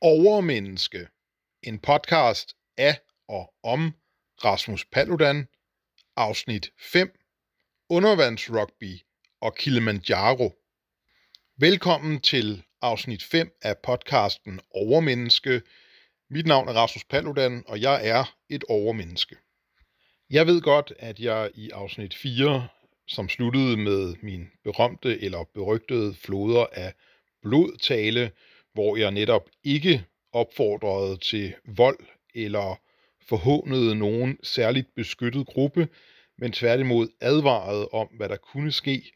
Overmenneske. En podcast af og om Rasmus Paludan. Afsnit 5. Undervandsrugby og Kilimanjaro. Velkommen til afsnit 5 af podcasten Overmenneske. Mit navn er Rasmus Paludan, og jeg er et overmenneske. Jeg ved godt, at jeg i afsnit 4, som sluttede med min berømte eller berygtede floder af blodtale, hvor jeg netop ikke opfordrede til vold eller forhånede nogen særligt beskyttet gruppe, men tværtimod advarede om, hvad der kunne ske,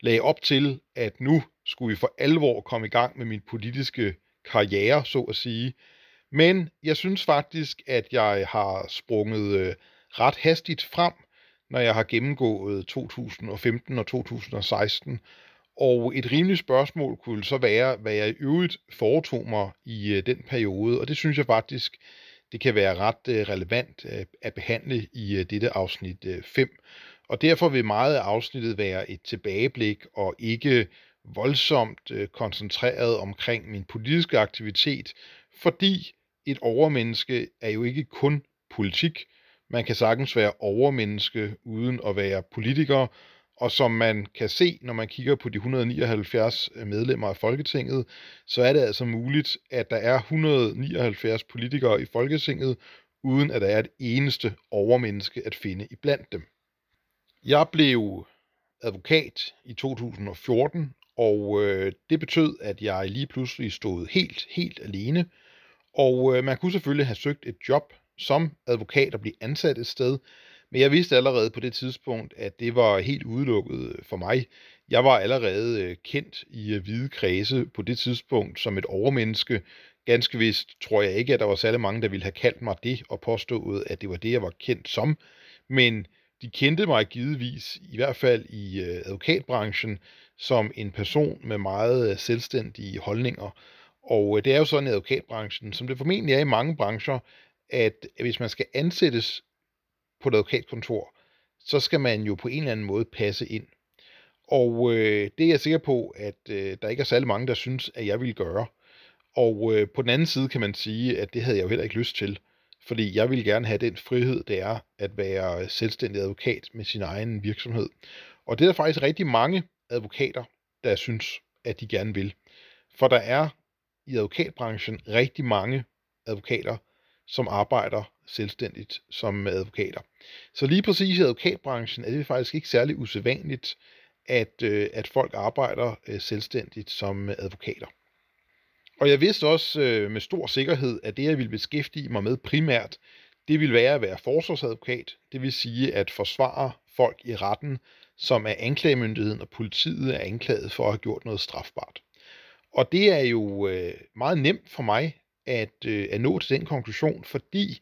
lagde op til, at nu skulle vi for alvor komme i gang med min politiske karriere, så at sige. Men jeg synes faktisk, at jeg har sprunget øh, ret hastigt frem, når jeg har gennemgået 2015 og 2016, og et rimeligt spørgsmål kunne så være, hvad jeg i øvrigt foretog mig i øh, den periode, og det synes jeg faktisk, det kan være ret øh, relevant øh, at behandle i øh, dette afsnit 5. Øh, og derfor vil meget af afsnittet være et tilbageblik og ikke voldsomt øh, koncentreret omkring min politiske aktivitet, fordi et overmenneske er jo ikke kun politik. Man kan sagtens være overmenneske uden at være politiker, og som man kan se, når man kigger på de 179 øh, medlemmer af Folketinget, så er det altså muligt, at der er 179 politikere i Folketinget, uden at der er et eneste overmenneske at finde i blandt dem. Jeg blev advokat i 2014, og øh, det betød, at jeg lige pludselig stod helt, helt alene. Og øh, man kunne selvfølgelig have søgt et job som advokat og blive ansat et sted, men jeg vidste allerede på det tidspunkt, at det var helt udelukket øh, for mig. Jeg var allerede øh, kendt i øh, hvide kredse på det tidspunkt som et overmenneske. Ganske vist tror jeg ikke, at der var særlig mange, der ville have kaldt mig det og påstået, at det var det, jeg var kendt som. Men de kendte mig givetvis, i hvert fald i advokatbranchen, som en person med meget selvstændige holdninger. Og det er jo sådan i advokatbranchen, som det formentlig er i mange brancher, at hvis man skal ansættes på et advokatkontor, så skal man jo på en eller anden måde passe ind. Og øh, det er jeg sikker på, at øh, der ikke er særlig mange, der synes, at jeg vil gøre. Og øh, på den anden side kan man sige, at det havde jeg jo heller ikke lyst til. Fordi jeg ville gerne have den frihed, det er at være selvstændig advokat med sin egen virksomhed. Og det er der faktisk rigtig mange advokater, der synes, at de gerne vil. For der er i advokatbranchen rigtig mange advokater, som arbejder selvstændigt som advokater. Så lige præcis i advokatbranchen er det faktisk ikke særlig usædvanligt, at, øh, at folk arbejder øh, selvstændigt som advokater. Og jeg vidste også øh, med stor sikkerhed, at det, jeg ville beskæftige mig med primært, det ville være at være forsvarsadvokat. Det vil sige at forsvare folk i retten, som er anklagemyndigheden og politiet er anklaget for at have gjort noget strafbart. Og det er jo øh, meget nemt for mig at, øh, at nå til den konklusion, fordi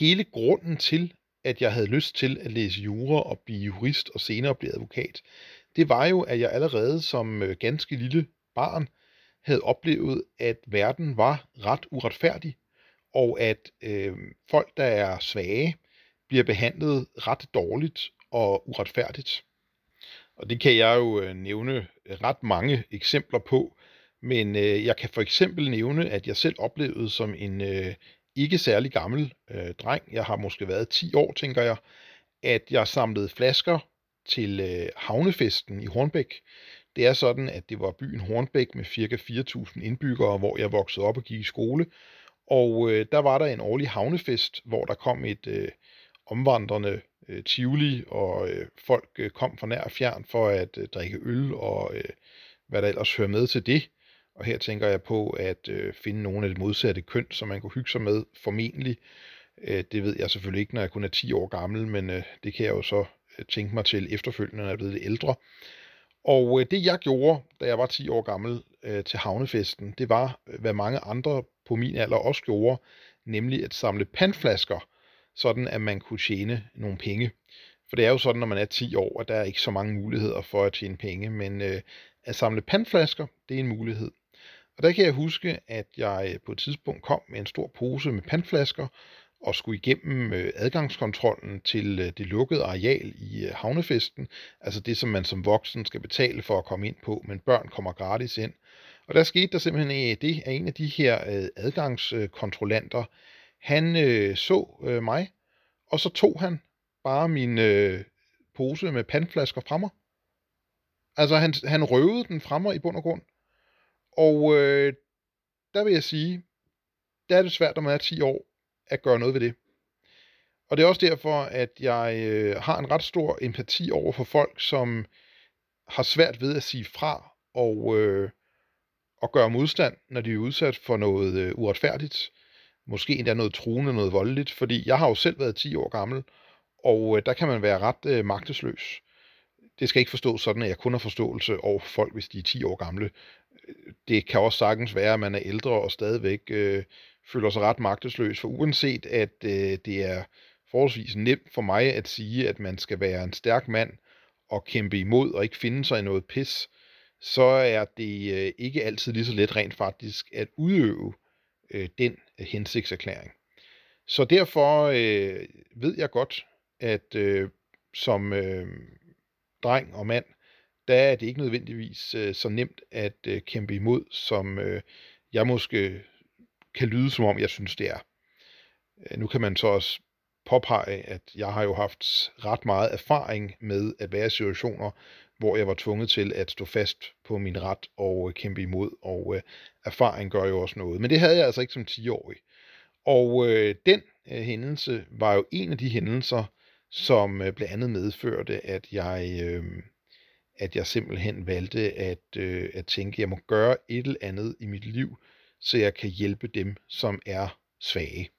hele grunden til, at jeg havde lyst til at læse jura og blive jurist og senere blive advokat, det var jo, at jeg allerede som øh, ganske lille barn havde oplevet, at verden var ret uretfærdig, og at øh, folk, der er svage, bliver behandlet ret dårligt og uretfærdigt. Og det kan jeg jo øh, nævne ret mange eksempler på, men øh, jeg kan for eksempel nævne, at jeg selv oplevede som en øh, ikke særlig gammel øh, dreng, jeg har måske været 10 år, tænker jeg, at jeg samlede flasker til øh, havnefesten i Hornbæk. Det er sådan, at det var byen Hornbæk med ca. 4.000 indbyggere, hvor jeg voksede op og gik i skole. Og øh, der var der en årlig havnefest, hvor der kom et øh, omvandrende øh, tivoli, og øh, folk øh, kom fra nær og fjern for at øh, drikke øl og øh, hvad der ellers hører med til det. Og her tænker jeg på at øh, finde nogle af det modsatte køn, som man kunne hygge sig med, formentlig. Øh, det ved jeg selvfølgelig ikke, når jeg kun er 10 år gammel, men øh, det kan jeg jo så øh, tænke mig til efterfølgende, når jeg er blevet lidt ældre. Og øh, det jeg gjorde, da jeg var 10 år gammel øh, til havnefesten, det var, øh, hvad mange andre på min alder også gjorde, nemlig at samle pandflasker, sådan at man kunne tjene nogle penge. For det er jo sådan, når man er 10 år, at der er ikke så mange muligheder for at tjene penge, men øh, at samle pandflasker, det er en mulighed. Og der kan jeg huske, at jeg øh, på et tidspunkt kom med en stor pose med pandflasker og skulle igennem øh, adgangskontrollen til øh, det lukkede areal i havnefesten, altså det, som man som voksen skal betale for at komme ind på, men børn kommer gratis ind. Og der skete der simpelthen det, at en af de her adgangskontrollanter, han øh, så øh, mig, og så tog han bare min øh, pose med pandflasker fra mig. Altså, han, han røvede den fra mig i bund og grund. Og øh, der vil jeg sige, der er det svært, når man er 10 år, at gøre noget ved det. Og det er også derfor, at jeg øh, har en ret stor empati over for folk, som har svært ved at sige fra og, øh, og gøre modstand, når de er udsat for noget øh, uretfærdigt. Måske endda noget truende, noget voldeligt. Fordi jeg har jo selv været 10 år gammel, og øh, der kan man være ret øh, magtesløs. Det skal ikke forstås sådan, at jeg kun har forståelse over for folk, hvis de er 10 år gamle. Det kan også sagtens være, at man er ældre og stadigvæk øh, føler sig ret magtesløs, for uanset at øh, det er forholdsvis nemt for mig at sige, at man skal være en stærk mand og kæmpe imod og ikke finde sig i noget pis, så er det øh, ikke altid lige så let rent faktisk at udøve øh, den øh, hensigtserklæring. Så derfor øh, ved jeg godt, at øh, som øh, dreng og mand, der er det ikke nødvendigvis øh, så nemt at øh, kæmpe imod, som øh, jeg måske kan lyde som om, jeg synes, det er. Øh, nu kan man så også påpege, at jeg har jo haft ret meget erfaring med at være i situationer, hvor jeg var tvunget til at stå fast på min ret og øh, kæmpe imod, og øh, erfaring gør jo også noget. Men det havde jeg altså ikke som 10-årig. Og øh, den øh, hændelse var jo en af de hændelser, som øh, blandt andet medførte, at jeg, øh, at jeg simpelthen valgte at, øh, at tænke, at jeg må gøre et eller andet i mit liv, så jeg kan hjælpe dem, som er svage.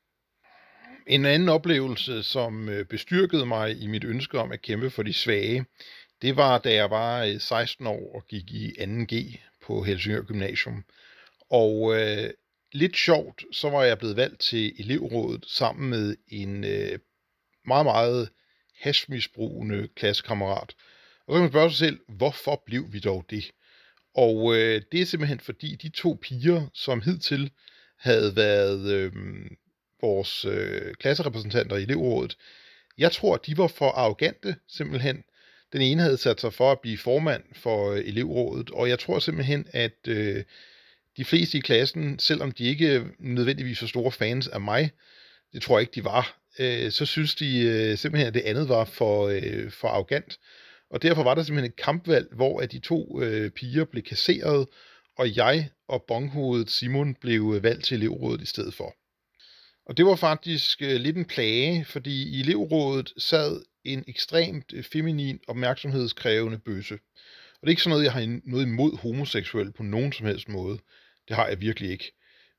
En anden oplevelse, som øh, bestyrkede mig i mit ønske om at kæmpe for de svage, det var, da jeg var øh, 16 år og gik i 2G på Helsingør Gymnasium. Og øh, lidt sjovt, så var jeg blevet valgt til elevrådet sammen med en øh, meget, meget hashmisbrugende klassekammerat. Og så kan man spørge sig selv, hvorfor blev vi dog det? Og øh, det er simpelthen fordi de to piger, som hidtil havde været øh, vores øh, klasserepræsentanter i elevrådet, jeg tror, de var for arrogante simpelthen. Den ene havde sat sig for at blive formand for øh, elevrådet, og jeg tror simpelthen, at øh, de fleste i klassen, selvom de ikke øh, nødvendigvis var store fans af mig, det tror jeg ikke, de var, øh, så synes de øh, simpelthen, at det andet var for, øh, for arrogant. Og derfor var der simpelthen et kampvalg, hvor at de to øh, piger blev kasseret, og jeg og bonghovedet Simon blev øh, valgt til elevrådet i stedet for. Og det var faktisk øh, lidt en plage, fordi i elevrådet sad en ekstremt øh, feminin, opmærksomhedskrævende bøsse. Og det er ikke sådan noget, jeg har noget imod homoseksuel på nogen som helst måde. Det har jeg virkelig ikke.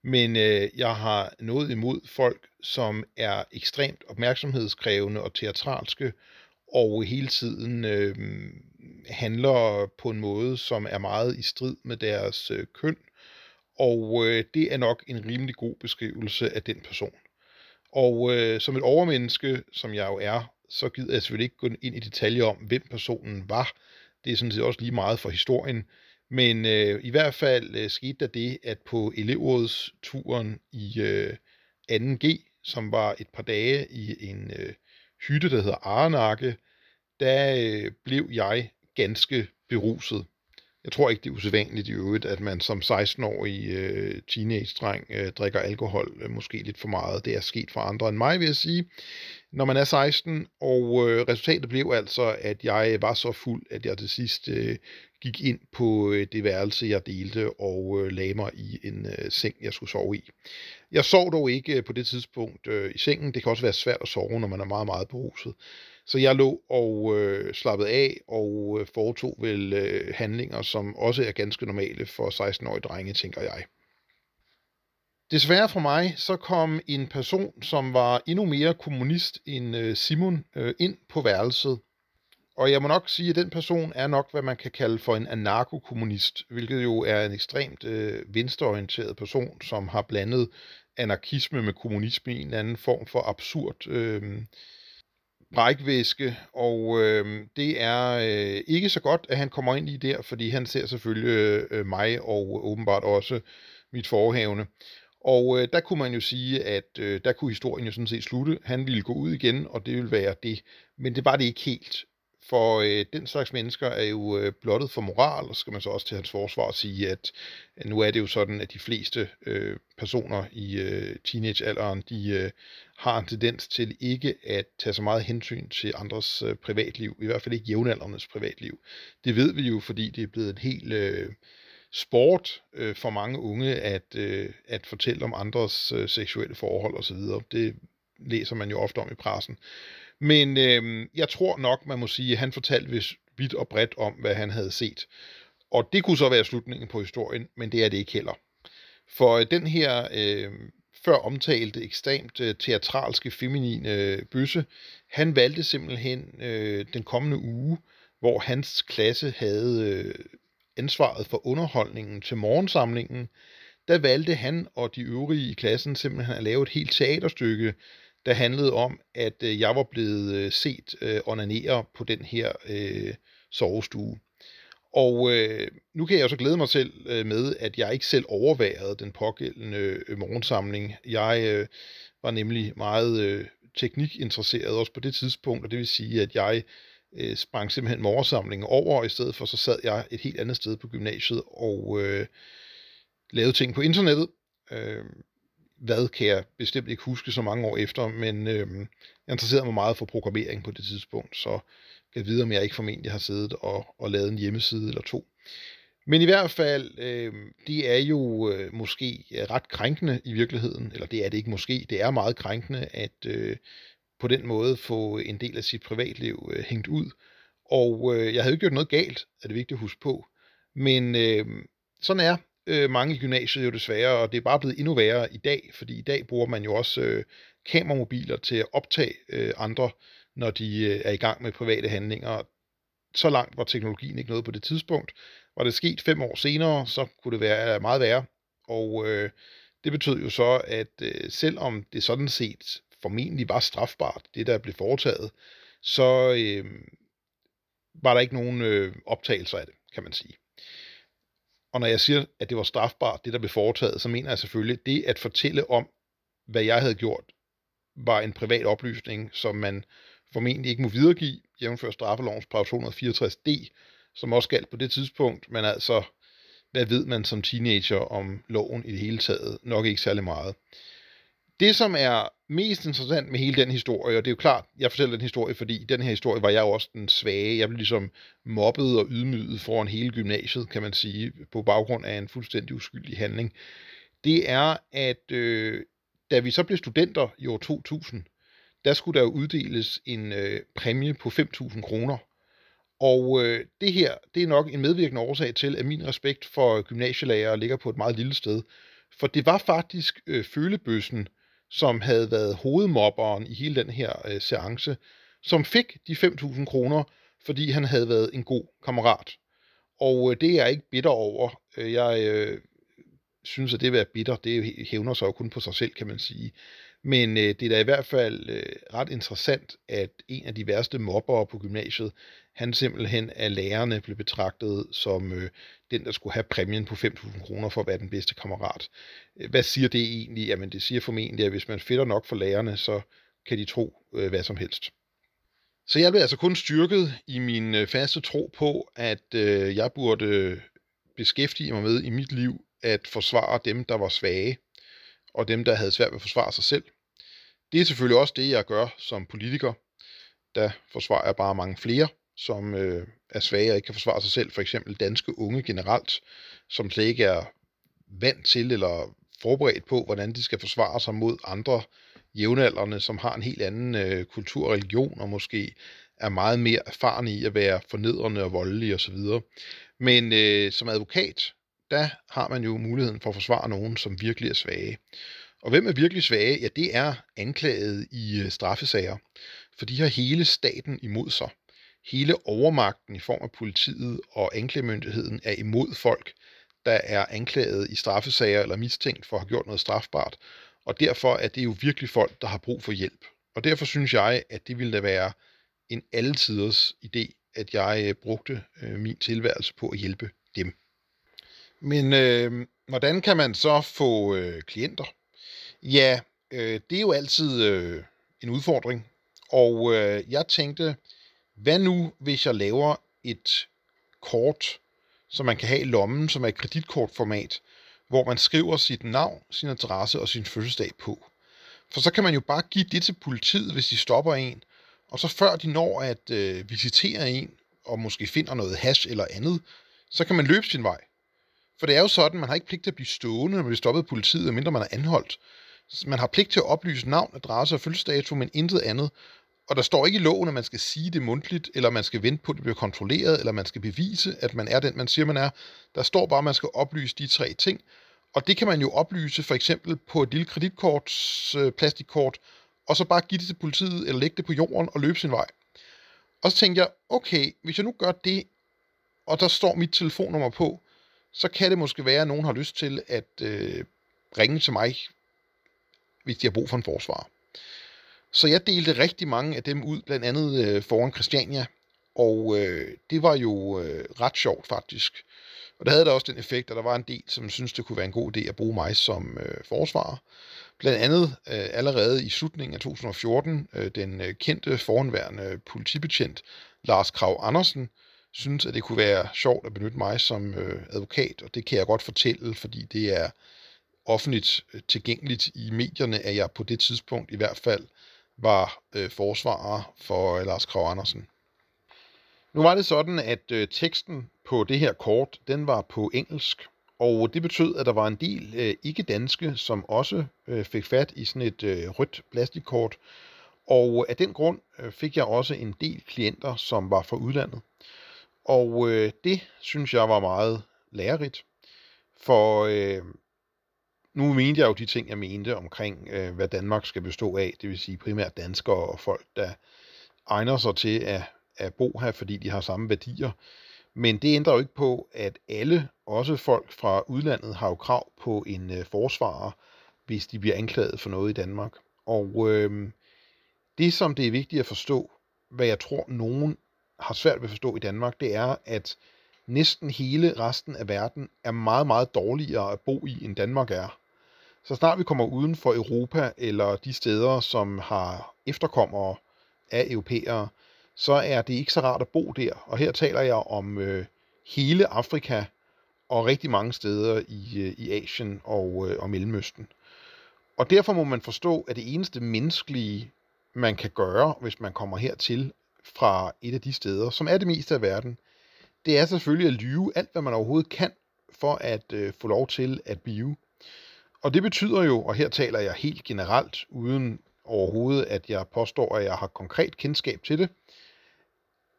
Men øh, jeg har noget imod folk, som er ekstremt opmærksomhedskrævende og teatralske, og hele tiden øh, handler på en måde, som er meget i strid med deres øh, køn, og øh, det er nok en rimelig god beskrivelse af den person. Og øh, som et overmenneske, som jeg jo er, så gider jeg selvfølgelig ikke gå ind i detaljer om, hvem personen var. Det er sådan set også lige meget for historien. Men øh, i hvert fald øh, skete der det, at på elevrådsturen i øh, 2G, som var et par dage i en øh, hytte, der hedder Arnakke, der øh, blev jeg ganske beruset. Jeg tror ikke, det er usædvanligt i øvrigt, at man som 16-årig øh, teenage-dreng øh, drikker alkohol øh, måske lidt for meget. Det er sket for andre end mig, vil jeg sige, når man er 16. Og øh, resultatet blev altså, at jeg var så fuld, at jeg til sidst øh, gik ind på øh, det værelse, jeg delte, og øh, lagde mig i en øh, seng, jeg skulle sove i. Jeg sov dog ikke øh, på det tidspunkt øh, i sengen. Det kan også være svært at sove, når man er meget, meget beruset. Så jeg lå og øh, slappede af og øh, foretog vel øh, handlinger, som også er ganske normale for 16-årige drenge, tænker jeg. Desværre for mig, så kom en person, som var endnu mere kommunist end øh, Simon, øh, ind på værelset. Og jeg må nok sige, at den person er nok, hvad man kan kalde for en anarkokommunist, hvilket jo er en ekstremt øh, venstreorienteret person, som har blandet anarkisme med kommunisme i en anden form for absurd øh, brækvæske, og øh, det er øh, ikke så godt, at han kommer ind i der, fordi han ser selvfølgelig øh, mig og åbenbart også mit forhavne. Og øh, der kunne man jo sige, at øh, der kunne historien jo sådan set slutte. Han ville gå ud igen, og det ville være det. Men det var det ikke helt. For øh, den slags mennesker er jo øh, blottet for moral, og så skal man så også til hans forsvar sige, at nu er det jo sådan, at de fleste øh, personer i øh, teenagealderen, de øh, har en tendens til ikke at tage så meget hensyn til andres øh, privatliv, i hvert fald ikke jævnaldernes privatliv. Det ved vi jo, fordi det er blevet en helt øh, sport øh, for mange unge at, øh, at fortælle om andres øh, seksuelle forhold osv. Det læser man jo ofte om i pressen. Men øh, jeg tror nok, man må sige, at han fortalte vist vidt og bredt om, hvad han havde set. Og det kunne så være slutningen på historien, men det er det ikke heller. For øh, den her øh, før omtalte ekstremt øh, teatralske, feminine øh, bøsse, han valgte simpelthen øh, den kommende uge, hvor hans klasse havde øh, ansvaret for underholdningen til morgensamlingen, der valgte han og de øvrige i klassen simpelthen at lave et helt teaterstykke, der handlede om, at øh, jeg var blevet øh, set øh, onanere på den her øh, sovestue. Og øh, nu kan jeg så glæde mig selv øh, med, at jeg ikke selv overværede den pågældende øh, morgensamling. Jeg øh, var nemlig meget øh, teknikinteresseret også på det tidspunkt, og det vil sige, at jeg øh, sprang simpelthen morgensamlingen over, og i stedet for så sad jeg et helt andet sted på gymnasiet og øh, lavede ting på internettet. Øh, hvad kan jeg bestemt ikke huske så mange år efter, men øh, jeg interesserede mig meget for programmering på det tidspunkt, så kan vide, om jeg ikke formentlig har siddet og, og lavet en hjemmeside eller to. Men i hvert fald, øh, det er jo øh, måske ret krænkende i virkeligheden, eller det er det ikke måske, det er meget krænkende at øh, på den måde få en del af sit privatliv øh, hængt ud. Og øh, jeg havde ikke gjort noget galt, er det vigtigt at huske på. Men øh, sådan er øh, mange i gymnasiet jo desværre, og det er bare blevet endnu værre i dag, fordi i dag bruger man jo også øh, kameramobiler til at optage øh, andre, når de øh, er i gang med private handlinger. Så langt var teknologien ikke noget på det tidspunkt. Var det sket fem år senere, så kunne det være øh, meget værre. Og øh, det betød jo så, at øh, selvom det sådan set formentlig var strafbart, det der blev foretaget, så øh, var der ikke nogen øh, optagelser af det, kan man sige. Og når jeg siger, at det var strafbart, det der blev foretaget, så mener jeg selvfølgelig, det at fortælle om, hvad jeg havde gjort, var en privat oplysning, som man formentlig ikke må videregive, jævnfør straffelovens paragraf 264d, som også galt på det tidspunkt, men altså, hvad ved man som teenager om loven i det hele taget? Nok ikke særlig meget. Det, som er mest interessant med hele den historie, og det er jo klart, jeg fortæller den historie, fordi i den her historie var jeg jo også den svage. Jeg blev ligesom mobbet og ydmyget foran hele gymnasiet, kan man sige, på baggrund af en fuldstændig uskyldig handling. Det er, at øh, da vi så blev studenter i år 2000, der skulle der jo uddeles en øh, præmie på 5.000 kroner. Og øh, det her, det er nok en medvirkende årsag til, at min respekt for gymnasielærer ligger på et meget lille sted. For det var faktisk øh, følebøssen, som havde været hovedmobberen i hele den her øh, seance, som fik de 5.000 kroner, fordi han havde været en god kammerat. Og øh, det er jeg ikke bitter over. Øh, jeg øh, synes, at det at være bitter, det hævner sig jo kun på sig selv, kan man sige. Men øh, det er da i hvert fald øh, ret interessant, at en af de værste mobbere på gymnasiet, han simpelthen af lærerne blev betragtet som øh, den, der skulle have præmien på 5.000 kroner for at være den bedste kammerat. Øh, hvad siger det egentlig? Jamen det siger formentlig, at hvis man fedter nok for lærerne, så kan de tro øh, hvad som helst. Så jeg blev altså kun styrket i min øh, faste tro på, at øh, jeg burde øh, beskæftige mig med i mit liv at forsvare dem, der var svage, og dem, der havde svært ved at forsvare sig selv. Det er selvfølgelig også det, jeg gør som politiker. Der forsvarer jeg bare mange flere, som øh, er svage og ikke kan forsvare sig selv. For eksempel danske unge generelt, som slet ikke er vant til eller forberedt på, hvordan de skal forsvare sig mod andre jævnaldrende, som har en helt anden øh, kultur og religion, og måske er meget mere erfarne i at være fornedrende og voldelige osv. Men øh, som advokat, der har man jo muligheden for at forsvare nogen, som virkelig er svage. Og hvem er virkelig svage? Ja, det er anklaget i øh, straffesager, for de har hele staten imod sig. Hele overmagten i form af politiet og anklagemyndigheden er imod folk, der er anklaget i straffesager eller mistænkt for at have gjort noget strafbart. Og derfor er det jo virkelig folk, der har brug for hjælp. Og derfor synes jeg, at det ville da være en alletiders idé, at jeg øh, brugte øh, min tilværelse på at hjælpe dem. Men øh, hvordan kan man så få øh, klienter? Ja, øh, det er jo altid øh, en udfordring. Og øh, jeg tænkte, hvad nu, hvis jeg laver et kort, som man kan have i lommen, som er et kreditkortformat, hvor man skriver sit navn, sin adresse og sin fødselsdag på. For så kan man jo bare give det til politiet, hvis de stopper en, og så før de når at øh, visitere en, og måske finder noget hash eller andet, så kan man løbe sin vej. For det er jo sådan, man har ikke pligt til at blive stående, når man bliver stoppet af politiet, mindre man er anholdt. Man har pligt til at oplyse navn, adresse og fødselsdato, men intet andet. Og der står ikke i loven, at man skal sige det mundtligt, eller man skal vente på, at det bliver kontrolleret, eller man skal bevise, at man er den, man siger, man er. Der står bare, at man skal oplyse de tre ting. Og det kan man jo oplyse for eksempel på et lille kreditkort, øh, plastikkort, og så bare give det til politiet, eller lægge det på jorden og løbe sin vej. Og så tænkte jeg, okay, hvis jeg nu gør det, og der står mit telefonnummer på, så kan det måske være, at nogen har lyst til at øh, ringe til mig, hvis de har brug for en forsvar. Så jeg delte rigtig mange af dem ud, blandt andet øh, foran Christiania, og øh, det var jo øh, ret sjovt faktisk. Og der havde der også den effekt, at der var en del, som syntes, det kunne være en god idé at bruge mig som øh, forsvarer. Blandt andet øh, allerede i slutningen af 2014, øh, den øh, kendte foranværende politibetjent Lars Krav Andersen, synes, at det kunne være sjovt at benytte mig som øh, advokat, og det kan jeg godt fortælle, fordi det er offentligt øh, tilgængeligt i medierne, at jeg på det tidspunkt i hvert fald var øh, forsvarer for øh, Lars Krav Andersen. Nu var det sådan, at øh, teksten på det her kort, den var på engelsk, og det betød, at der var en del øh, ikke-danske, som også øh, fik fat i sådan et øh, rødt plastikkort, og af den grund øh, fik jeg også en del klienter, som var fra udlandet. Og øh, det synes jeg var meget lærerigt, for øh, nu mente jeg jo de ting, jeg mente omkring, øh, hvad Danmark skal bestå af, det vil sige primært danskere og folk, der egner sig til at, at bo her, fordi de har samme værdier. Men det ændrer jo ikke på, at alle, også folk fra udlandet, har jo krav på en øh, forsvarer, hvis de bliver anklaget for noget i Danmark. Og øh, det, som det er vigtigt at forstå, hvad jeg tror, nogen har svært ved at forstå i Danmark, det er, at næsten hele resten af verden er meget, meget dårligere at bo i, end Danmark er. Så snart vi kommer uden for Europa eller de steder, som har efterkommere af europæere, så er det ikke så rart at bo der. Og her taler jeg om øh, hele Afrika og rigtig mange steder i, øh, i Asien og, øh, og Mellemøsten. Og derfor må man forstå, at det eneste menneskelige, man kan gøre, hvis man kommer hertil fra et af de steder, som er det meste af verden, det er selvfølgelig at lyve alt, hvad man overhovedet kan, for at øh, få lov til at blive. Og det betyder jo, og her taler jeg helt generelt, uden overhovedet, at jeg påstår, at jeg har konkret kendskab til det,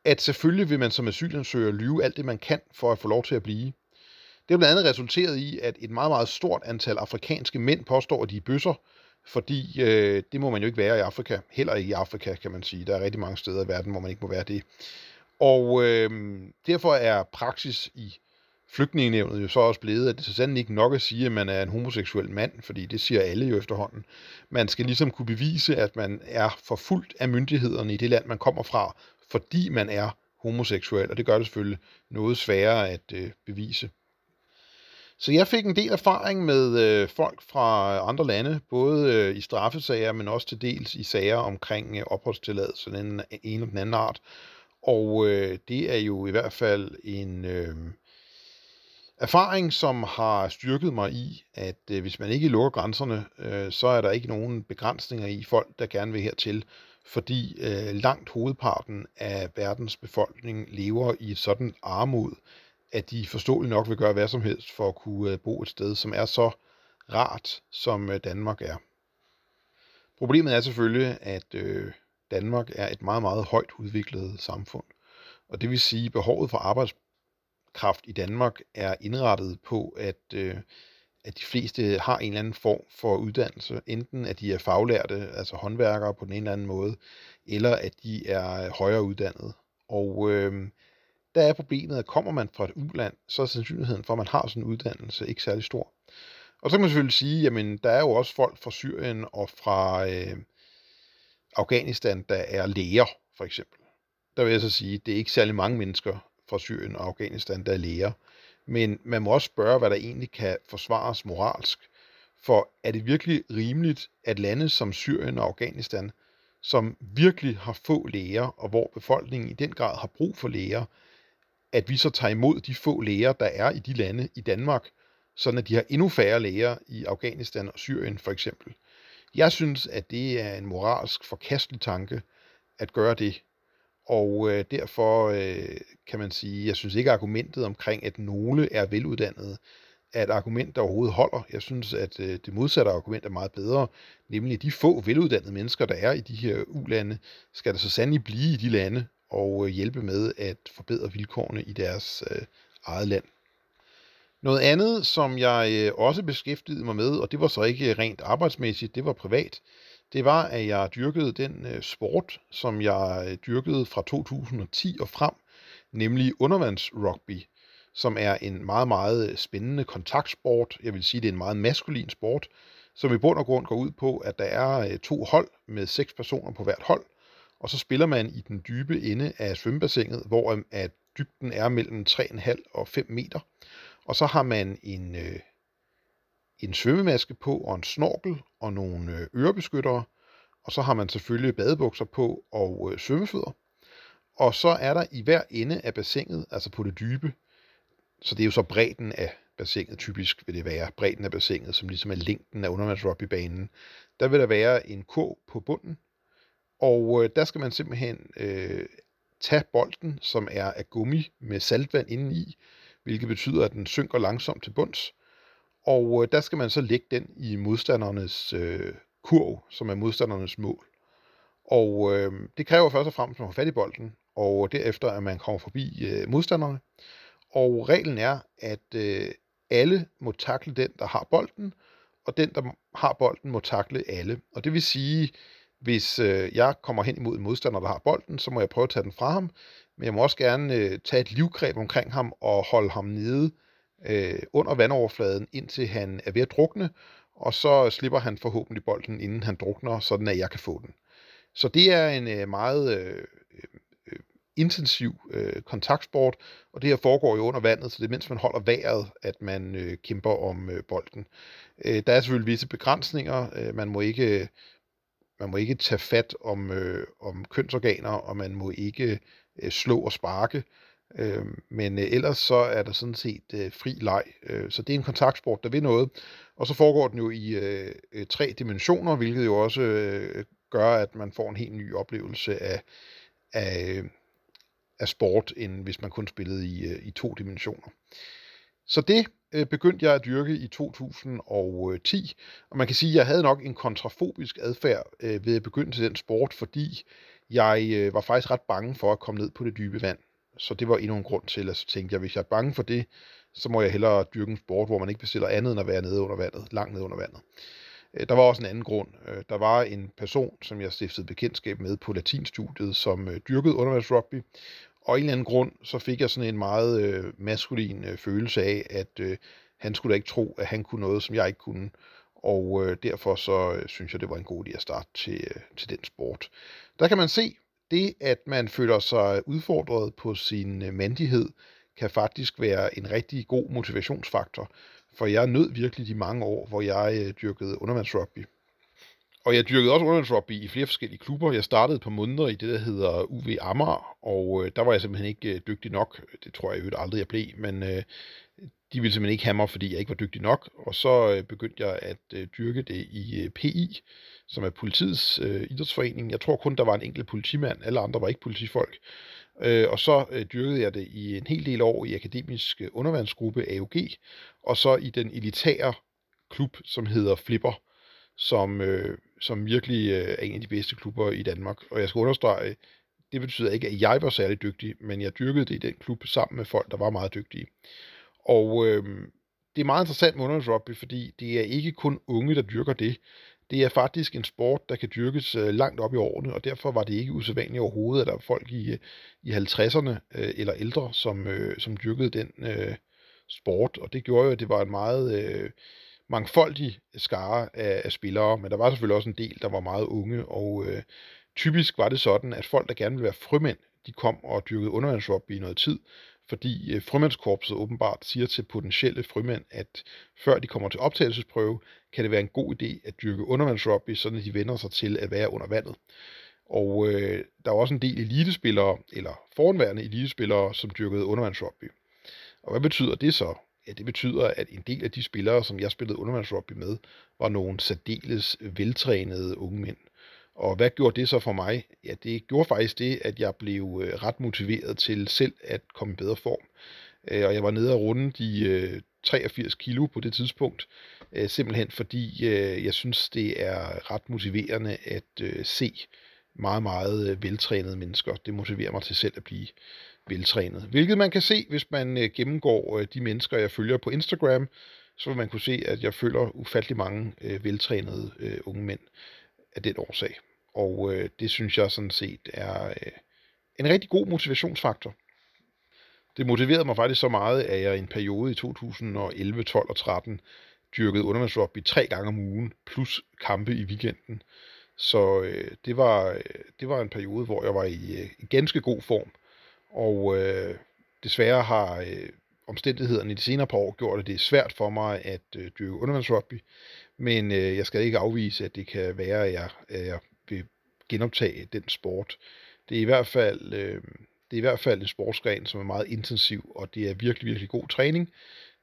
at selvfølgelig vil man som asylansøger lyve alt det, man kan for at få lov til at blive. Det har blandt andet resulteret i, at et meget, meget stort antal afrikanske mænd påstår, at de er bøsser, fordi øh, det må man jo ikke være i Afrika. Heller ikke i Afrika, kan man sige. Der er rigtig mange steder i verden, hvor man ikke må være det. Og øh, derfor er praksis i flygtningenevnet jo så også blevet, at det så sandelig ikke nok at sige, at man er en homoseksuel mand, fordi det siger alle jo efterhånden. Man skal ligesom kunne bevise, at man er forfulgt af myndighederne i det land, man kommer fra, fordi man er homoseksuel, og det gør det selvfølgelig noget sværere at øh, bevise. Så jeg fik en del erfaring med øh, folk fra andre lande, både øh, i straffesager, men også til dels i sager omkring øh, opholdstilladelse, den ene og den anden art. Og øh, det er jo i hvert fald en øh, erfaring, som har styrket mig i, at øh, hvis man ikke lukker grænserne, øh, så er der ikke nogen begrænsninger i folk, der gerne vil hertil, fordi øh, langt hovedparten af verdens befolkning lever i sådan armod, at de forståeligt nok vil gøre hvad som helst for at kunne øh, bo et sted, som er så rart, som øh, Danmark er. Problemet er selvfølgelig, at øh, Danmark er et meget, meget højt udviklet samfund. Og det vil sige, at behovet for arbejdskraft i Danmark er indrettet på, at, øh, at de fleste har en eller anden form for uddannelse. Enten at de er faglærte, altså håndværkere på den ene eller anden måde, eller at de er øh, højere uddannede. Og øh, der er problemet, at kommer man fra et uland, så er sandsynligheden for, at man har sådan en uddannelse ikke særlig stor. Og så kan man selvfølgelig sige, jamen der er jo også folk fra Syrien og fra øh, Afghanistan, der er læger, for eksempel. Der vil jeg så sige, det er ikke særlig mange mennesker fra Syrien og Afghanistan, der er læger. Men man må også spørge, hvad der egentlig kan forsvares moralsk. For er det virkelig rimeligt, at lande som Syrien og Afghanistan som virkelig har få læger, og hvor befolkningen i den grad har brug for læger, at vi så tager imod de få læger, der er i de lande i Danmark, sådan at de har endnu færre læger i Afghanistan og Syrien for eksempel. Jeg synes, at det er en moralsk forkastelig tanke at gøre det. Og øh, derfor øh, kan man sige, jeg synes ikke argumentet omkring, at nogle er veluddannede, er et argument, der overhovedet holder. Jeg synes, at øh, det modsatte argument er meget bedre, nemlig de få veluddannede mennesker, der er i de her ulande, skal der så sandelig blive i de lande og øh, hjælpe med at forbedre vilkårene i deres øh, eget land. Noget andet, som jeg øh, også beskæftigede mig med, og det var så ikke rent arbejdsmæssigt, det var privat, det var, at jeg dyrkede den øh, sport, som jeg dyrkede fra 2010 og frem, nemlig undervandsrugby, som er en meget, meget spændende kontaktsport. Jeg vil sige, det er en meget maskulin sport, som i bund og grund går ud på, at der er to hold med seks personer på hvert hold, og så spiller man i den dybe ende af svømmebassinet, hvor øhm, at dybden er mellem 3,5 og 5 meter. Og så har man en, øh, en svømmemaske på, og en snorkel, og nogle øh, ørebeskyttere. Og så har man selvfølgelig badebukser på og øh, svømmefødder. Og så er der i hver ende af bassinet, altså på det dybe, så det er jo så bredden af bassinet, typisk vil det være bredden af bassinet, som ligesom er længden af undervandsrugbybanen. Der vil der være en kurv på bunden, og øh, der skal man simpelthen øh, tage bolden, som er af gummi med saltvand indeni, hvilket betyder, at den synker langsomt til bunds. Og øh, der skal man så lægge den i modstandernes øh, kurv, som er modstandernes mål. Og øh, det kræver først og fremmest, at man får fat i bolden, og derefter, at man kommer forbi øh, modstanderne. Og reglen er, at øh, alle må takle den, der har bolden, og den, der har bolden, må takle alle. Og det vil sige, hvis øh, jeg kommer hen imod en modstander, der har bolden, så må jeg prøve at tage den fra ham, men jeg må også gerne øh, tage et livgreb omkring ham og holde ham nede øh, under vandoverfladen, indtil han er ved at drukne, og så slipper han forhåbentlig bolden, inden han drukner, sådan at jeg kan få den. Så det er en øh, meget øh, øh, øh intensiv øh, kontaktsport, og det her foregår jo under vandet, så det er mens man holder vejret, at man øh, kæmper om øh, bolden. Øh, der er selvfølgelig visse begrænsninger. Øh, man må ikke man må ikke tage fat om, øh, om kønsorganer, og man må ikke øh, slå og sparke. Øh, men øh, ellers så er der sådan set øh, fri leg. Øh, så det er en kontaktsport, der vil noget. Og så foregår den jo i øh, øh tre dimensioner, hvilket jo også øh, gør, at man får en helt ny oplevelse af, af, øh, af sport, end hvis man kun spillede i, øh, i to dimensioner. Så det øh, begyndte jeg at dyrke i 2010, og man kan sige, at jeg havde nok en kontrafobisk adfærd øh, ved at begynde til den sport, fordi jeg øh, var faktisk ret bange for at komme ned på det dybe vand. Så det var endnu en grund til, at så tænkte jeg, hvis jeg er bange for det, så må jeg hellere dyrke en sport, hvor man ikke bestiller andet end at være nede under vandet, langt nede under vandet. Øh, der var også en anden grund. Øh, der var en person, som jeg stiftede bekendtskab med på latinstudiet, som øh, dyrkede undervandsrugby, og en eller anden grund, så fik jeg sådan en meget øh, maskulin øh, følelse af, at øh, han skulle da ikke tro, at han kunne noget, som jeg ikke kunne. Og øh, derfor så øh, synes jeg, det var en god idé at starte til, øh, til den sport. Der kan man se, det at man føler sig udfordret på sin øh, mandighed, kan faktisk være en rigtig god motivationsfaktor. For jeg nød virkelig de mange år, hvor jeg øh, dyrkede undervandsrugby. Og jeg dyrkede også undervandsrugby i flere forskellige klubber. Jeg startede et par måneder i det, der hedder UV Amager, og øh, der var jeg simpelthen ikke øh, dygtig nok. Det tror jeg jo aldrig, jeg blev, men øh, de ville simpelthen ikke have mig, fordi jeg ikke var dygtig nok. Og så øh, begyndte jeg at øh, dyrke det i øh, PI, som er politiets øh, idrætsforening. Jeg tror kun, der var en enkelt politimand. Alle andre var ikke politifolk. Øh, og så øh, dyrkede jeg det i en hel del år i akademisk øh, undervandsgruppe AUG, og så i den elitære klub, som hedder Flipper, som, øh, som virkelig øh, er en af de bedste klubber i Danmark. Og jeg skal understrege, det betyder ikke, at jeg var særlig dygtig, men jeg dyrkede det i den klub sammen med folk, der var meget dygtige. Og øh, det er meget interessant med undervandsrugby, fordi det er ikke kun unge, der dyrker det. Det er faktisk en sport, der kan dyrkes øh, langt op i årene, og derfor var det ikke usædvanligt overhovedet, at der var folk i, øh, i 50'erne øh, eller ældre, som, øh, som dyrkede den øh, sport. Og det gjorde jo, at det var en meget øh, mangfoldig skare af, af spillere, men der var selvfølgelig også en del, der var meget unge, og øh, typisk var det sådan, at folk, der gerne ville være frømænd, de kom og dyrkede undervandsrugby i noget tid, fordi øh, frømandskorpset åbenbart siger til potentielle frømænd, at før de kommer til optagelsesprøve, kan det være en god idé at dyrke undervandsrugby, så de vender sig til at være under vandet. Og øh, der var også en del elitespillere, eller foranværende elitespillere, som dyrkede undervandsrugby. Og hvad betyder det så? Ja, det betyder, at en del af de spillere, som jeg spillede undervandsrugby med, var nogle særdeles veltrænede unge mænd. Og hvad gjorde det så for mig? Ja, det gjorde faktisk det, at jeg blev øh, ret motiveret til selv at komme i bedre form. Øh, og jeg var nede og runde de øh, 83 kilo på det tidspunkt, simpelthen fordi jeg synes, det er ret motiverende at se meget, meget veltrænede mennesker. Det motiverer mig til selv at blive veltrænet. Hvilket man kan se, hvis man øh, gennemgår øh, de mennesker, jeg følger på Instagram, så vil man kunne se, at jeg følger ufattelig mange øh, veltrænede unge mænd af den årsag. Og øh, det synes jeg sådan set er øh, en rigtig god motivationsfaktor. Det motiverede mig faktisk så meget, at jeg i en periode i 2011, 12 og 13 dyrkede undervandsrugby tre gange om ugen, plus kampe i weekenden. Så øh, det, var, det var en periode, hvor jeg var i, øh, i ganske god form. Og øh, desværre har øh, omstændighederne i de senere par år gjort, at det er svært for mig at øh, dyrke undervandsrugby. Men øh, jeg skal ikke afvise, at det kan være, at jeg, at jeg vil genoptage den sport. Det er i hvert fald, øh, det er i hvert fald en sportsgren, som er meget intensiv, og det er virkelig, virkelig god træning.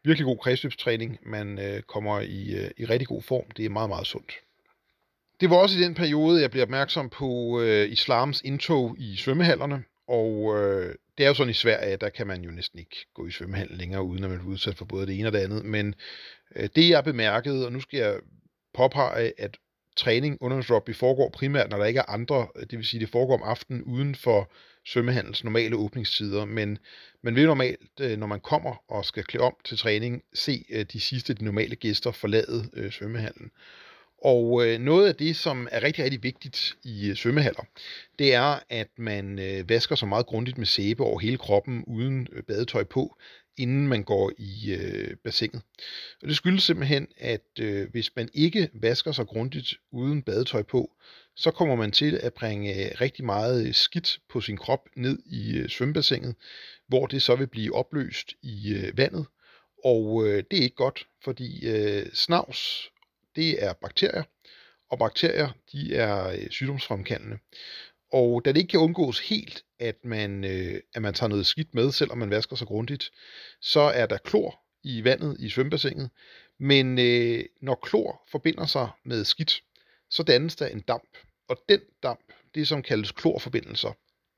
Virkelig god kredsløbstræning. Man øh, kommer i, øh, i rigtig god form. Det er meget, meget sundt. Det var også i den periode, jeg blev opmærksom på øh, islams indtog i svømmehallerne. Og øh, det er jo sådan i Sverige, der kan man jo næsten ikke gå i svømmehallen længere, uden at man bliver udsat for både det ene og det andet. Men øh, det jeg bemærkede, og nu skal jeg påpege, at træning under rugby foregår primært, når der ikke er andre, øh, det vil sige, det foregår om aftenen uden for svømmehandels normale åbningstider, men man vil normalt, øh, når man kommer og skal klæde om til træning, se øh, de sidste de normale gæster forlade øh, svømmehallen. Og øh, noget af det, som er rigtig, rigtig vigtigt i øh, svømmehaller, det er, at man øh, vasker så meget grundigt med sæbe over hele kroppen uden øh, badetøj på, inden man går i øh, bassinet. Og det skyldes simpelthen, at øh, hvis man ikke vasker sig grundigt uden badetøj på, så kommer man til at bringe øh, rigtig meget skidt på sin krop ned i øh, svømmebassinet, hvor det så vil blive opløst i øh, vandet. Og øh, det er ikke godt, fordi øh, snavs, det er bakterier, og bakterier, de er øh, sygdomsfremkaldende. Og da det ikke kan undgås helt, at man, øh, at man tager noget skidt med, selvom man vasker sig grundigt, så er der klor i vandet i svømmebassinet. Men øh, når klor forbinder sig med skidt, så dannes der en damp. Og den damp, det som kaldes klorforbindelser,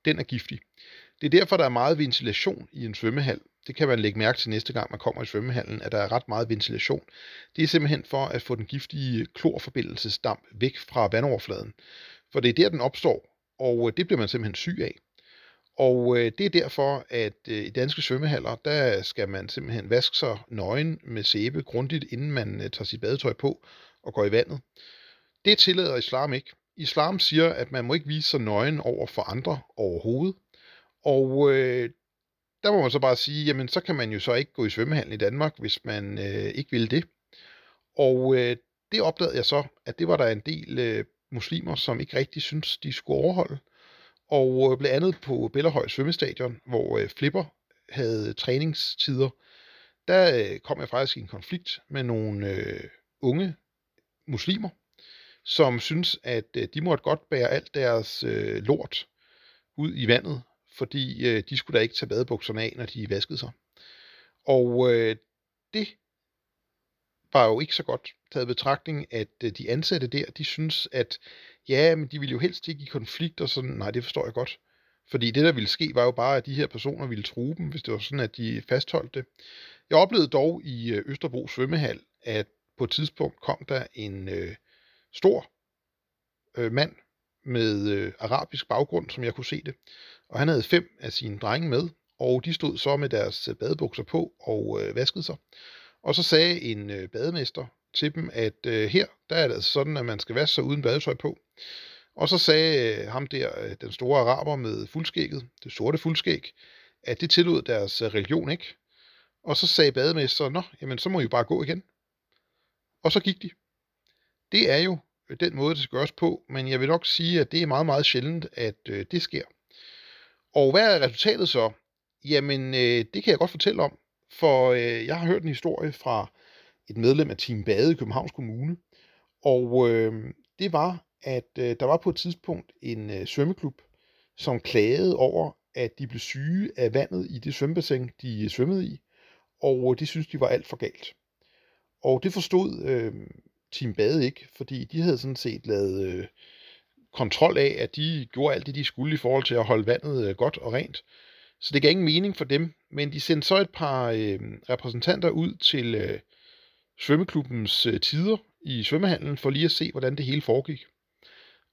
den er giftig. Det er derfor, der er meget ventilation i en svømmehal. Det kan man lægge mærke til næste gang, man kommer i svømmehallen, at der er ret meget ventilation. Det er simpelthen for at få den giftige klorforbindelsesdamp væk fra vandoverfladen. For det er der, den opstår, og øh, det bliver man simpelthen syg af. Og øh, det er derfor, at øh, i danske svømmehaller, der skal man simpelthen vaske sig nøgen med sæbe grundigt, inden man øh, tager sit badetøj på og går i vandet. Det tillader islam ikke. Islam siger, at man må ikke vise sig nøgen over for andre overhovedet. Og øh, der må man så bare sige, jamen så kan man jo så ikke gå i svømmehallen i Danmark, hvis man øh, ikke vil det. Og øh, det opdagede jeg så, at det var der en del øh, muslimer, som ikke rigtig synes, de skulle overholde. Og øh, blandt andet på Bellerhøj svømmestadion, hvor øh, Flipper havde træningstider, der øh, kom jeg faktisk i en konflikt med nogle øh, unge muslimer, som synes, at øh, de måtte godt bære alt deres øh, lort ud i vandet, fordi øh, de skulle da ikke tage badebukserne af, når de vaskede sig. Og øh, det var jo ikke så godt taget betragtning, at øh, de ansatte der, de synes, at ja, men de ville jo helst ikke i konflikt og sådan. Nej, det forstår jeg godt. Fordi det, der ville ske, var jo bare, at de her personer ville true dem, hvis det var sådan, at de fastholdt det. Jeg oplevede dog i øh, Østerbro svømmehal, at på et tidspunkt kom der en øh, stor øh, mand med øh, arabisk baggrund, som jeg kunne se det. Og han havde fem af sine drenge med, og de stod så med deres øh, badebukser på og øh, vaskede sig. Og så sagde en øh, bademester til dem, at øh, her, der er det altså sådan, at man skal vaske sig uden badetøj på. Og så sagde øh, ham der, øh, den store araber med fuldskægget, det sorte fuldskæg, at det tillod deres øh, religion ikke. Og så sagde bademesteren, nå, jamen så må I jo bare gå igen. Og så gik de. Det er jo den måde, det skal gøres på, men jeg vil nok sige, at det er meget, meget sjældent, at øh, det sker. Og hvad er resultatet så? Jamen, øh, det kan jeg godt fortælle om, for øh, jeg har hørt en historie fra et medlem af Team Bade i Københavns Kommune, og øh, det var, at øh, der var på et tidspunkt en øh, svømmeklub, som klagede over, at de blev syge af vandet i det svømmebassin, de øh, svømmede i, og øh, det synes de var alt for galt. Og det forstod øh, Team Bade ikke, fordi de havde sådan set lavet øh, kontrol af, at de gjorde alt det, de skulle i forhold til at holde vandet øh, godt og rent. Så det gav ingen mening for dem, men de sendte så et par øh, repræsentanter ud til øh, svømmeklubbens øh, tider i svømmehallen for lige at se, hvordan det hele foregik.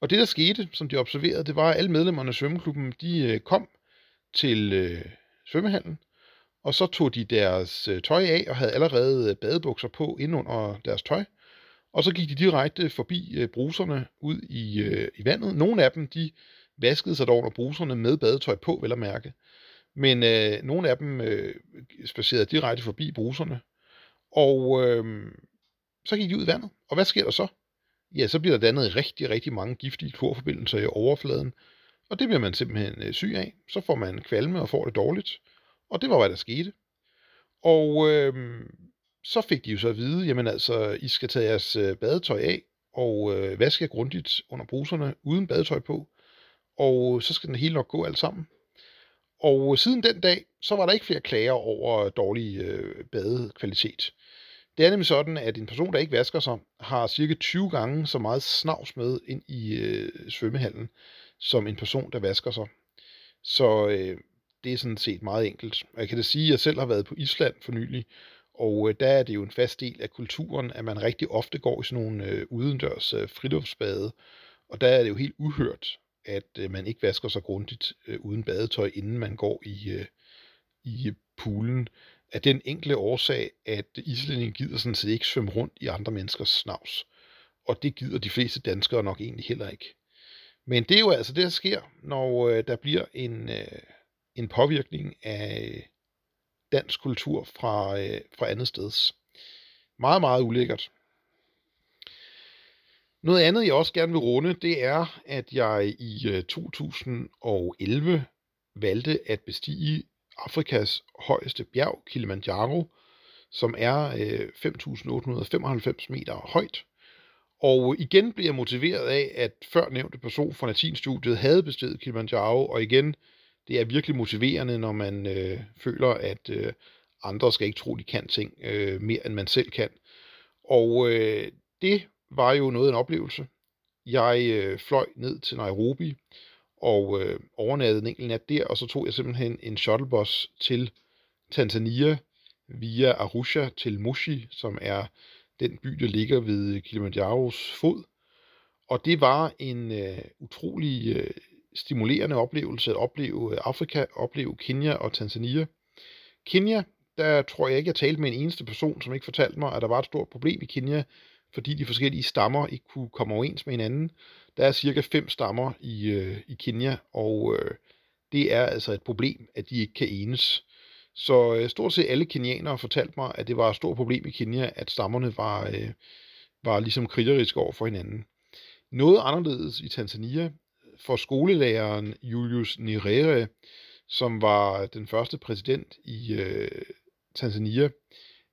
Og det, der skete, som de observerede, det var, at alle medlemmerne af svømmeklubben, de øh, kom til øh, svømmehallen, og så tog de deres øh, tøj af og havde allerede øh, badebukser på ind under deres tøj. Og så gik de direkte forbi øh, bruserne ud i, øh, i vandet. Nogle af dem, de vaskede sig dog under bruserne med badetøj på, vel at mærke. Men øh, nogle af dem øh, spacerede direkte forbi bruserne. Og øh, så gik de ud i vandet. Og hvad sker der så? Ja, så bliver der dannet rigtig, rigtig mange giftige klorforbindelser i overfladen. Og det bliver man simpelthen øh, syg af. Så får man kvalme og får det dårligt. Og det var, hvad der skete. Og øh, så fik de jo så at vide, jamen altså, I skal tage jeres øh, badetøj af, og øh, vaske jer grundigt under bruserne, uden badetøj på. Og øh, så skal den hele nok gå alt sammen. Og øh, siden den dag, så var der ikke flere klager over dårlig øh, badekvalitet. Det er nemlig sådan, at en person, der ikke vasker sig, har cirka 20 gange så meget snavs med ind i øh, svømmehallen, som en person, der vasker sig. Så øh, det er sådan set meget enkelt. Og jeg kan da sige, at jeg selv har været på Island for nylig, og øh, der er det jo en fast del af kulturen, at man rigtig ofte går i sådan nogle øh, udendørs øh, friluftsbade. Og der er det jo helt uhørt, at øh, man ikke vasker sig grundigt øh, uden badetøj, inden man går i, øh, i øh, poolen. Af den enkle årsag, at islændingen gider sådan set ikke svømme rundt i andre menneskers snavs. Og det gider de fleste danskere nok egentlig heller ikke. Men det er jo altså det, der sker, når øh, der bliver en, øh, en påvirkning af dansk kultur fra, øh, fra andet steds. Meget, meget ulækkert. Noget andet, jeg også gerne vil runde, det er, at jeg i øh, 2011 valgte at bestige Afrikas højeste bjerg, Kilimanjaro, som er øh, 5.895 meter højt. Og igen blev jeg motiveret af, at førnævnte person fra latinstudiet havde bestedet Kilimanjaro, og igen, det er virkelig motiverende, når man øh, føler, at øh, andre skal ikke tro, de kan ting øh, mere, end man selv kan. Og øh, det var jo noget af en oplevelse. Jeg øh, fløj ned til Nairobi og øh, overnattede en enkelt nat der, og så tog jeg simpelthen en shuttlebus til Tanzania via Arusha til Moshi, som er den by, der ligger ved Kilimanjaros fod. Og det var en øh, utrolig øh, stimulerende oplevelse at opleve øh, Afrika, opleve Kenya og Tanzania. Kenya, der tror jeg ikke, jeg talte med en eneste person, som ikke fortalte mig, at der var et stort problem i Kenya fordi de forskellige stammer ikke kunne komme overens med hinanden. Der er cirka fem stammer i, øh, i Kenya, og øh, det er altså et problem, at de ikke kan enes. Så øh, stort set alle kenianere fortalte mig, at det var et stort problem i Kenya, at stammerne var, øh, var ligesom krigeriske over for hinanden. Noget anderledes i Tanzania, for skolelæreren Julius Nyerere, som var den første præsident i øh, Tanzania,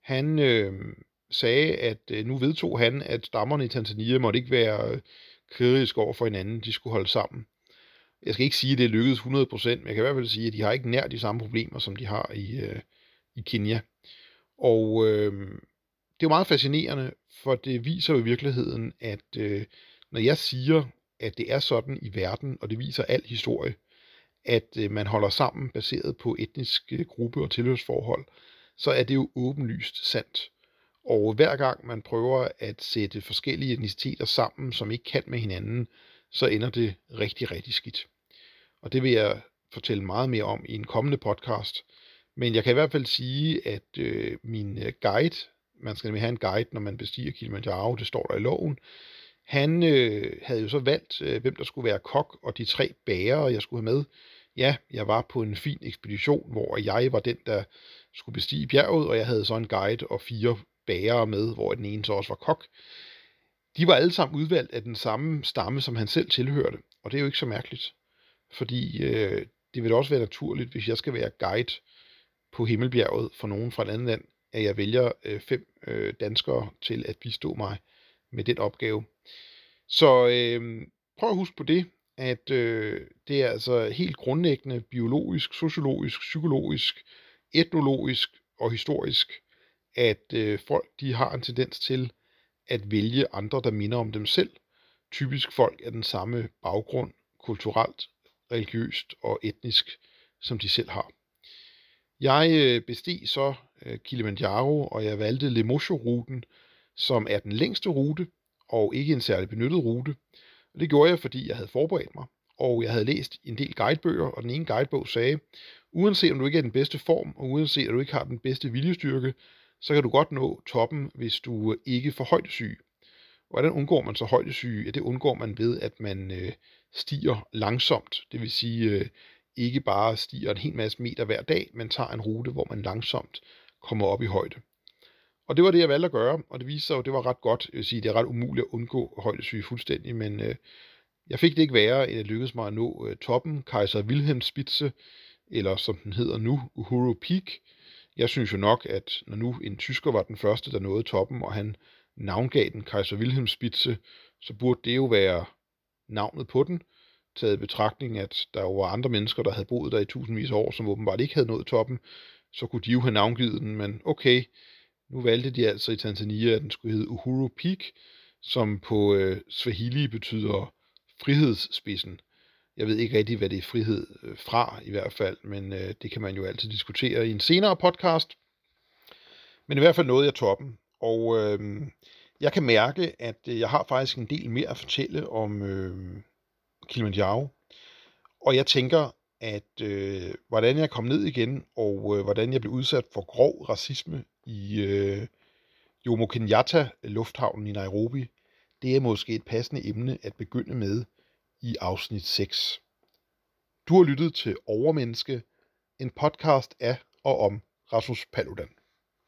han øh, sagde, at øh, nu vedtog han, at stammerne i Tanzania måtte ikke være øh, krigeriske over for hinanden, de skulle holde sammen. Jeg skal ikke sige, at det lykkedes 100%, men jeg kan i hvert fald sige, at de har ikke nær de samme problemer, som de har i, øh, i Kenya. Og øh, det er jo meget fascinerende, for det viser jo i virkeligheden, at øh, når jeg siger, at det er sådan i verden, og det viser al historie, at øh, man holder sammen baseret på etnisk øh, gruppe og tilhørsforhold, så er det jo åbenlyst sandt. Og hver gang man prøver at sætte forskellige etniciteter sammen, som ikke kan med hinanden, så ender det rigtig, rigtig skidt. Og det vil jeg fortælle meget mere om i en kommende podcast. Men jeg kan i hvert fald sige, at øh, min øh, guide, man skal nemlig have en guide, når man bestiger Kilimanjaro, det står der i loven, han øh, havde jo så valgt, øh, hvem der skulle være kok, og de tre bærere, jeg skulle have med. Ja, jeg var på en fin ekspedition, hvor jeg var den, der skulle bestige bjerget, og jeg havde så en guide og fire bærere med, hvor den ene så også var kok. De var alle sammen udvalgt af den samme stamme, som han selv tilhørte, og det er jo ikke så mærkeligt, fordi øh, det vil også være naturligt, hvis jeg skal være guide på Himmelbjerget for nogen fra et andet land, at jeg vælger øh, fem øh, danskere til at bistå mig med den opgave. Så øh, prøv at huske på det, at øh, det er altså helt grundlæggende biologisk, sociologisk, psykologisk, etnologisk og historisk, at øh, folk de har en tendens til at vælge andre, der minder om dem selv. Typisk folk af den samme baggrund, kulturelt, religiøst og etnisk, som de selv har. Jeg øh, besteg så øh, Kilimanjaro, og jeg valgte Lemosho-ruten, som er den længste rute, og ikke en særlig benyttet rute. Og det gjorde jeg, fordi jeg havde forberedt mig, og jeg havde læst en del guidebøger, og den ene guidebog sagde, uanset om du ikke er den bedste form, og uanset om du ikke har den bedste viljestyrke, så kan du godt nå toppen, hvis du ikke får højdesyge. Hvordan undgår man så højdesyge? Ja, det undgår man ved, at man øh, stiger langsomt. Det vil sige, øh, ikke bare stiger en hel masse meter hver dag, men tager en rute, hvor man langsomt kommer op i højde. Og det var det, jeg valgte at gøre, og det viste sig jo, at det var ret godt. Jeg vil sige, det er ret umuligt at undgå højdesyge fuldstændig, men øh, jeg fik det ikke værre, end at lykkedes mig at nå øh, toppen, Kaiser Wilhelm Spitze, eller som den hedder nu, Uhuru Peak. Jeg synes jo nok, at når nu en tysker var den første, der nåede toppen, og han navngav den Kaiser Wilhelm Spitze, så burde det jo være navnet på den, taget i betragtning, at der jo var andre mennesker, der havde boet der i tusindvis af år, som åbenbart ikke havde nået toppen, så kunne de jo have navngivet den, men okay, nu valgte de altså i Tanzania, at den skulle hedde Uhuru Peak, som på øh, Swahili betyder frihedsspidsen. Jeg ved ikke rigtig, hvad det er frihed øh, fra i hvert fald, men øh, det kan man jo altid diskutere i en senere podcast. Men i hvert fald nåede jeg toppen, og øh, jeg kan mærke, at øh, jeg har faktisk en del mere at fortælle om øh, Kilimanjaro. Og jeg tænker, at øh, hvordan jeg kom ned igen, og øh, hvordan jeg blev udsat for grov racisme i øh, Jomo Kenyatta lufthavnen i Nairobi, det er måske et passende emne at begynde med i afsnit 6. Du har lyttet til Overmenneske, en podcast af og om Rasmus Paludan.